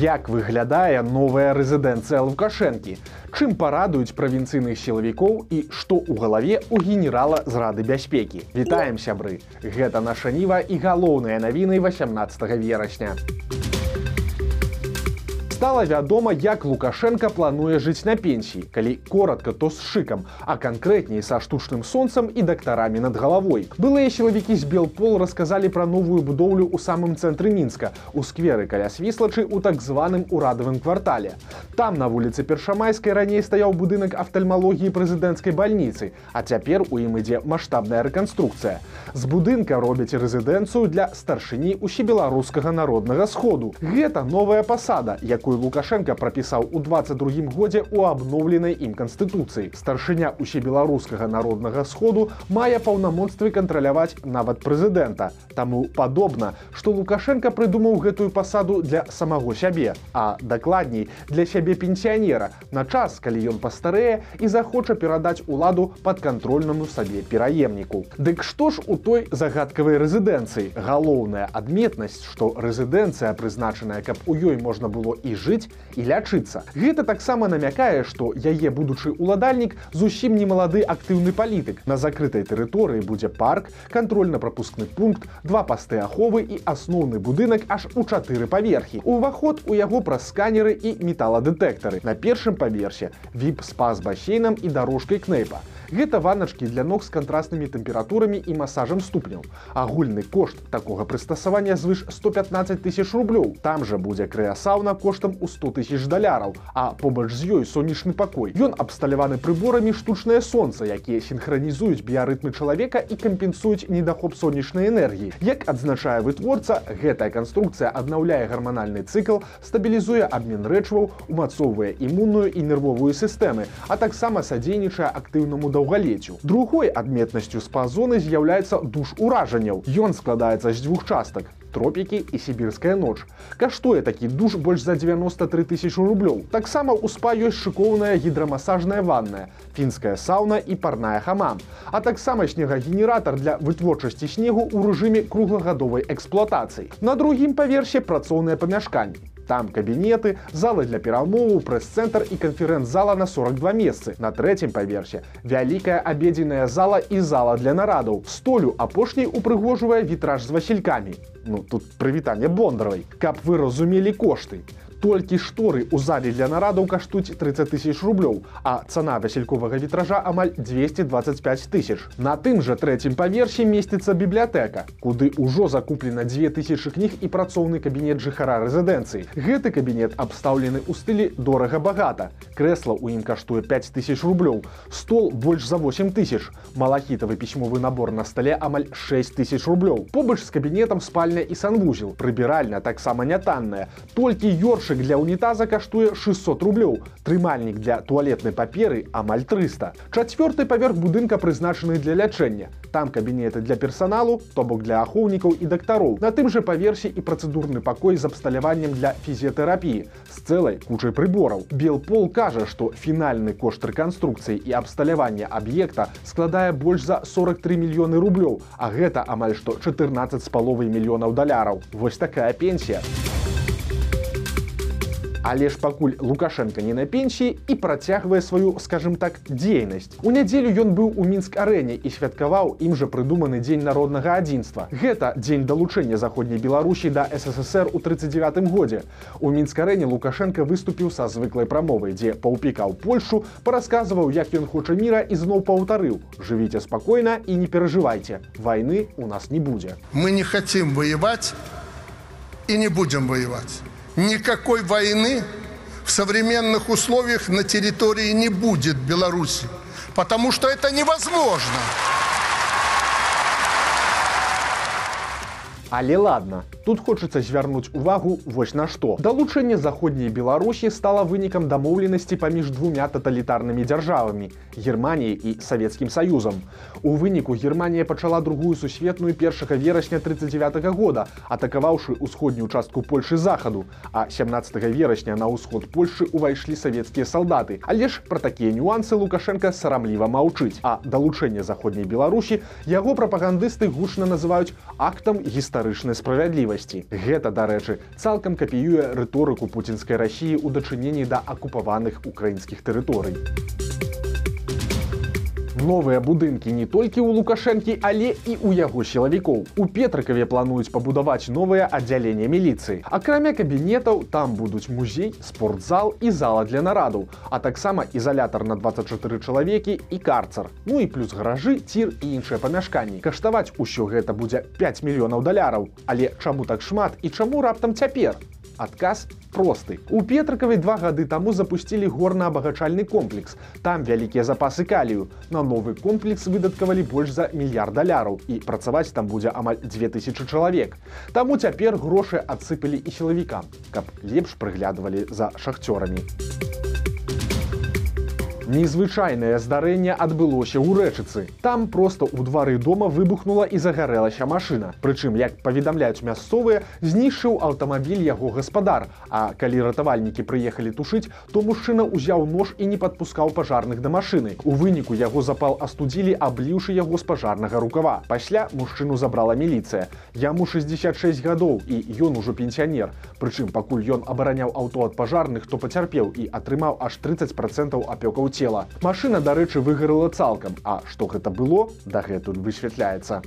Як выглядае новая рэзідэнцыя лукашэнкі? Чым парадуюць правінцыйных сілавікоў і што ў галаве у генерала з рады бяспекі? Вітаем сябры! Гэта наша ніва і галоўныя навіны 18 верасня стала вядома як лукашенко плануе жыць на пенсіі калі коротко то з шыкам а канкрэтней са штучным сонцам і дактарамі над галавой. Былыя сілавікі з белпол расказалі пра новую будоўлю ў самым цэнтры мінска у скверы каля свіслачы у так званым урадавым квартале. Там на вуліцы першамайскай раней стаяў будынак афтальмалогіі прэзідэнцкай бальніцы а цяпер у ім ідзе маштабная рэканструкцыя. З будынка робяць рэзідэнцыю для старшыні усебеларускага народнага сходу. Гэта новая пасада якую якую лукашенко прапісаў у 22 годзе у абноўленай ім канстытуцыі. Старшыня усебеларускага народнага сходу мае паўнамоцтвы кантраляваць нават прэзідэнта. Таму падобна што лукашенко прыдумаў гэтую пасаду для самого сябе а дакладней для сябе пенсіянера на час калі ён пастарэе і захоча перадаць уладу падкантрольнаму сабе пераемніку. Дык што ж у той загадкавай рэзідэнцыі? Галоўная адметнасць што рэзідэнцыя прызначаная каб у ёй можна было і жыць і лячыцца. Гэта таксама намякае, што яе будучы уладальнік зусім не малады актыўны палітык. На закрытай тэрыторыі будзе парк, кантрольна-прапускны пункт, два пасты аховы і асноўны будынак аж у чатыры паверхі. Уваход у яго праз сканеры і металадэтэктары. На першым паверсе віп спа з басейнам і дарожкай кнейпа. Гэта ванначкі для ног з кантраснымі тэмпературамі і масажам ступняў. Агульны кошт такога прыстасавання звыш 115 тысяч рублёў. Там жа будзе крэасаўна коштам у 100 тысяч даляраў, а побач з ёй сонечны пакой. Ён абсталяваны прыборамі штучнае сонца, якія синхронізуюць біярытмы чалавека і кампенсуюць недахоп сонечнай энергіі. Як адзначае вытворца, гэтая канструкцыя аднаўляе гарманальны цыкл, стабілізуе абмен рэчваў, умацоўвае імунную і нервовую сістэмы, а таксама садзейнічае актыўнаму да даўгалеццю. Другой адметнасцю спа-зоны з'яўляецца душ уражанняў. Ён складаецца з дзвюх частак тропікі і сібірская ноч. Каштуе такі душ больш за 93 тысяч рублёў. Таксама ў спа ёсць шыкоўная гідрамасажная ванная, фінская сауна і парная хамам. А таксама снегагенератар для вытворчасці снегу ў рэжыме круглагадовай эксплуатацыі. На другім паверсе працоўныя памяшканні. Там кабінеты, залы для перамову, прэс-цэнтр і канферэнц-зала на 42 месцы. На трэцім паверсе вялікая абедзеная зала і зала для нарадаў. Столю апошняй упрыгожвае вітраж з васількамі. Ну тут прывітанне бондаравай, каб вы разумелі кошты толькі шторы ў зале для нарадаў каштуюць 30 тысяч рублёў а цана васельковага вітража амаль 225 тысяч. На тым жа трэцім паверсе месціцца бібліятэка куды ўжо закуплена 2000 кніг і працоўны кабінет жыхара рэзідэнцыі. Гэты кабінет абстаўлены ў стылі дорага багата крэсла ў ім каштуе 5000 рублёў стол больш за 8 тысяч. Малахітавы пісьмовы набор на стале амаль 6 тысяч рублёў. Побач з кабінетам спальня і санвузел прыбіральня таксама нятанная. Толькі ёрш Горшык для унітаза каштуе 600 рублёў. Трымальнік для туалетнай паперы амаль 300. Чацвёрты паверх будынка прызначаны для лячэння. Там кабінеты для персаналу, то бок для ахоўнікаў і дактароў. На тым жа паверсе і працэдурны пакой з абсталяваннем для фізіятэрапіі з цэлай кучай прыбораў. Белпол кажа, што фінальны кошт рэканструкцыі і абсталявання аб'екта складае больш за 43 мільёны рублёў, а гэта амаль што 14 з паловай мільёнаў даляраў. Вось такая пенсія. Але ж пакуль лукашенко не на пенсіі і працягвае сваю скажем так дзейнасць у нядзелю ён быў у мінск арэне і святкаваў ім жа прыдуманы дзень народнага адзінства гэта дзень далучэння заходняй беларусі да ссср у 39 годзе у мінск арэне лукашенко выступіў са звыклай прамовай дзе паўпікаў польшу парасказваў як ён хоча міра і зноў паўтарыў. Жывіце спакойна і не перажывайце войны у нас не будзе мы не хотим воевать и не будем воевать никакой войны в современных условиях на территории не будет Беларуси, потому что это невозможно. Але ладно, тут хочацца звярнуць увагу вось на што. Далучэнне заходняй Беларусі стала вынікам дамоўленасці паміж двумя таталітарнымі дзяржавамі Геррманіяй і савецкім саюзам. У выніку Геррманія пачала другую сусветную першага верасня 39 -го года, атакаваўшы ўсходнюю частку Польшы захаду, а 17 верасня на ўсход Польшы ўвайшлі савецкія салдаты. Але ж пра такія нюансы Лукашенко сарамліва маўчыць, а далучэнне заходняй Беларусі яго прапагандысты гучна называюць актам гістарычнай справядлівасці. Гэта, дарэчы, цалкам капіюе рыторыку пуцінскай рассіі ў дачыненні да акупаваных украінскіх тэрыторый. Новыя будынкі не толькі ў лукашэнкі, але і ў яго сілавікоў. У петрыкаве плануюць пабудаваць новае аддзяленне міліцыі. Акрамя кабінетаў там будуць музей, спортзал і зала для нарадаў, а таксама ізалятар на 24 чалавекі і карцар. Ну і плюс гаражы, цір і іншыя памяшканні. Каштаваць усё гэта будзе 5 мільёнаў даляраў. Але чаму так шмат і чаму раптам цяпер? Адказ просты. У Петрыкавай два гады таму запусцілі горна-абагачальны комплекс. Там вялікія запасы калію. На новы комплекс выдаткавалі больш за мільярд даляраў і працаваць там будзе амаль 2000 чалавек. Таму цяпер грошы адсыпалі і сілавікам, каб лепш прыглядывалі за шахцёрамі. Незвычайнае здарэнне адбылося ў рэчыцы. Там проста ў двары дома выбухнула і загарэлася машына. Прычым, як паведамляюць мясцовыя, знішчыў аўтамабіль яго гаспадар. А калі ратавальнікі прыехалі тушыць, то мужчына ўзяў нож і не падпускаў пажарных да машыны. У выніку яго запал астудзілі, абліўшы яго з пажарнага рукава. Пасля мужчыну забрала міліцыя. Яму 66 гадоў і ён ужо пенсіянер. Прычым пакуль ён абараняў аўто ад пажарных, то пацярпеў і атрымаў аж 30 процентаў апёкаў ці цела. Машына, дарэчы, выгарыла цалкам, а што гэта было, дагэтуль высвятляецца.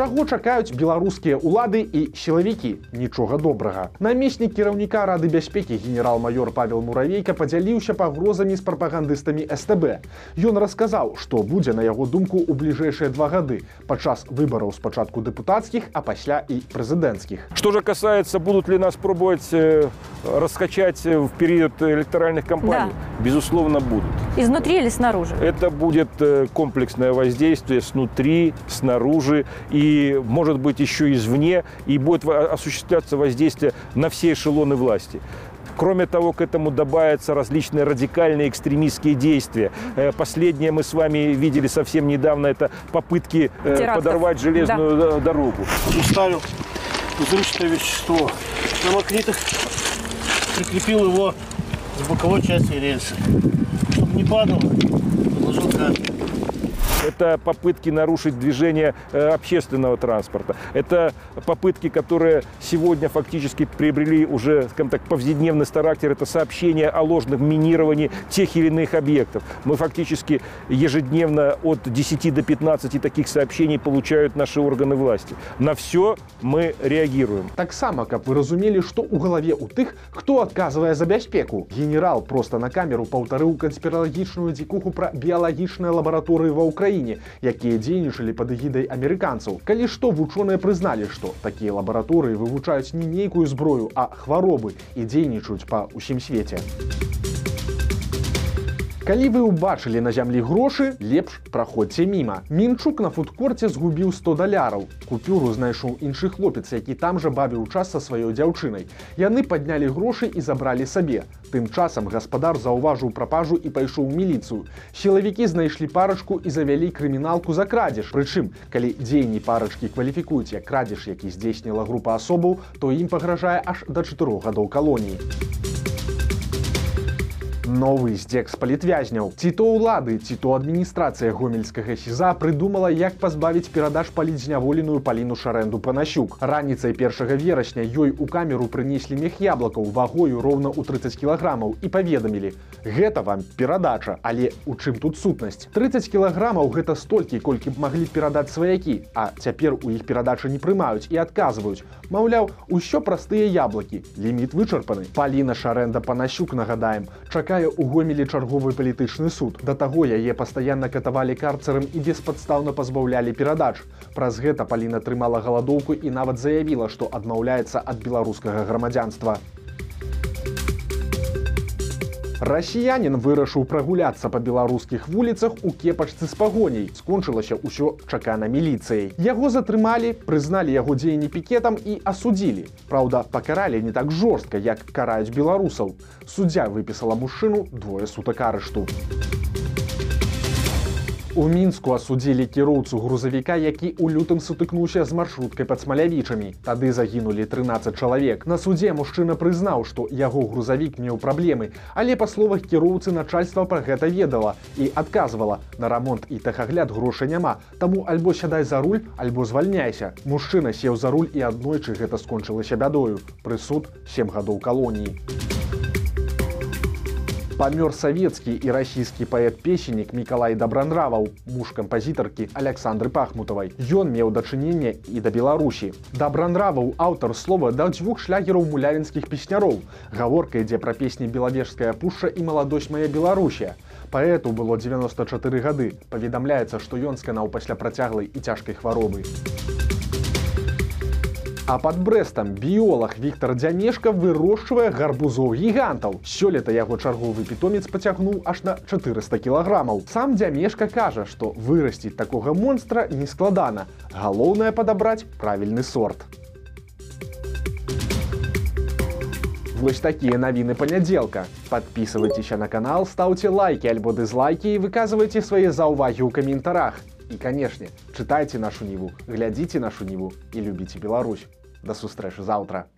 Чаго чакаюць беларускія ўлады і сілавікі нічога добрага. Намеснік кіраўніка рады бяспекі генерал-маёр Павел Муравейка падзяліўся пагрозамі з прапагандыстамі СТБ. Ён расказаў, што будзе на яго думку ў бліжэйшыя два гады падчас выбараў спачатку дэпутацкіх, а пасля і прэзідэнцкіх. Что же касается, будут ли нас пробовать э, раскачать в период электоральных кампаний, Да. безусловно, будут. Изнутри или снаружи? Это будет комплексное воздействие снутри, снаружи и, может быть, еще извне, и будет осуществляться воздействие на все эшелоны власти. Кроме того, к этому добавятся различные радикальные экстремистские действия. Э, Последнее мы с вами видели совсем недавно, это попытки э, Терактов. подорвать железную э, дорогу. уставил взрывчатое вещество на магнитах, прикрепил его с боковой части рельсы. Чтобы не падало, подложил кабель Это попытки нарушить движение э, общественного транспорта. Это попытки, которые сегодня фактически приобрели уже, скажем так, повседневный характер. Это сообщения о ложном минировании тех или иных объектов. Мы фактически ежедневно от 10 до 15 таких сообщений получают наши органы власти. На все мы реагируем. Таксама, каб вы разумелі, што ў галаве ў тых, хто адказвае за бяспеку. Генерал проста на камеру паўтарыў канспіралагічную дзікуху пра біялагічныя лабараторыі ва Ўкраіне, якія дзейнічалі пад эгідай амерыканцаў. Калі што вучоныя прызналі, што такія лабараторыі вывучаюць не нейкую зброю, а хваробы і дзейнічаюць па ўсім свеце. Калі вы ўбачылі на зямлі грошы, лепш праходзьце міма. Мінчук на фудкорце згубіў 100 даляраў. Купюру знайшоў іншы хлопец, які там жа бавіў час са сваёй дзяўчынай. Яны паднялі грошы і забралі сабе. Тым часам гаспадар заўважыў прапажу і пайшоў у міліцыю. Сілавікі знайшлі парачку і завялі крыміналку за крадзеж. Прычым, калі дзеянні парачкі кваліфікуюць як крадзеж, які здзейсніла група асобаў, то ім пагражае аж да 4 гадоў калоніі. Новы здзек з палітвязняў. Ці то ўлады, ці то адміністрацыя гомельскага сіза прыдумала, як пазбавіць перадаж палізняволеную паліну шарэнду панасюк. Раніцай 1 верасня ёй у камеру прынеслі мех яблакаў вагою роўна ў 30 кілаграмаў і паведамілі: Гэта вам перадача, але у чым тут сутнасць. 30 кілаграмаў гэта столькі, колькі б маглі перадаць сваякі, а цяпер у іх перадачы не прымаюць і адказваюць. Маўляў, усё простыя яблыкі. Ліміт вычарпаны. Паліна шарэнда панасюк нагадаем, чакае у гомелі чарговы палітычны суд. Да таго яе пастаянна катавалі карцарам і беспадстаўна пазбаўлялі перадач. Праз гэта Паліна трымала галадоўку і нават заявіла, што адмаўляецца ад беларускага грамадзянства. Расіянін вырашыў прагуляцца па беларускіх вуліцах у кепачцы з пагоняй. Скончылася ўсё чакана міліцыяй. Яго затрымалі, прызналі яго дзеянні пікетам і асудзілі. Праўда, пакаралі не так жорстка, як караюць беларусаў. Суддзя выпісала мужчыну двое сутак арышту. У мінску асудзілі кіроўцу грузавіка, які ў лютым сутыкнуўся з маршруткай пад смалявічамі. Тады загінулі 13 чалавек. На судзе мужчына прызнаў, што яго грузавік меў праблемы, але па словах кіроўцы начальства пра гэта ведала і адказвала на рамонт і тэхагляд грошай няма. Таму альбо сядай за руль, альбо звальняйся. Мужчына сеў за руль і аднойчы гэта скончылася бядою. Прысуд 7 гадоў калоніі. Памёр савецкі і расійскі паэт-песеннік Мікалай Дабранраваў, муж кампазітаркі Александры Пахмутавай. Ён меў дачыненне і да Беларусі. Дабранраваў аўтар слова да дзвюх шлягераў мулявінскіх песняроў. Гаворка ідзе пра песні белавежская пушча і маладосць мая Беларусія. Паэту было 94 гады. Паведамляецца, што ён сканаў пасля працяглай і цяжкай хваробы. А пад брэстам біолог Віктор Дзянешка вырошчвае гарбузоў гігантаў. Сёлета яго чарговы пітомец пацягнуў аж на 400 кілаграмаў. Сам дзямешка кажа, што вырасціць такога монстра нескладана. Галоўнае падабраць правільны сорт. Вось такія навіны панядзелка. Подписывайтеся на канал, ставце лайки альбо дызлайки і выказвайце свае заўвагі ў каментарах. І, канешне, чытайце нашу ніву, глядзіце нашу ніву і любіце Беларусь. da sus trechos. Altra!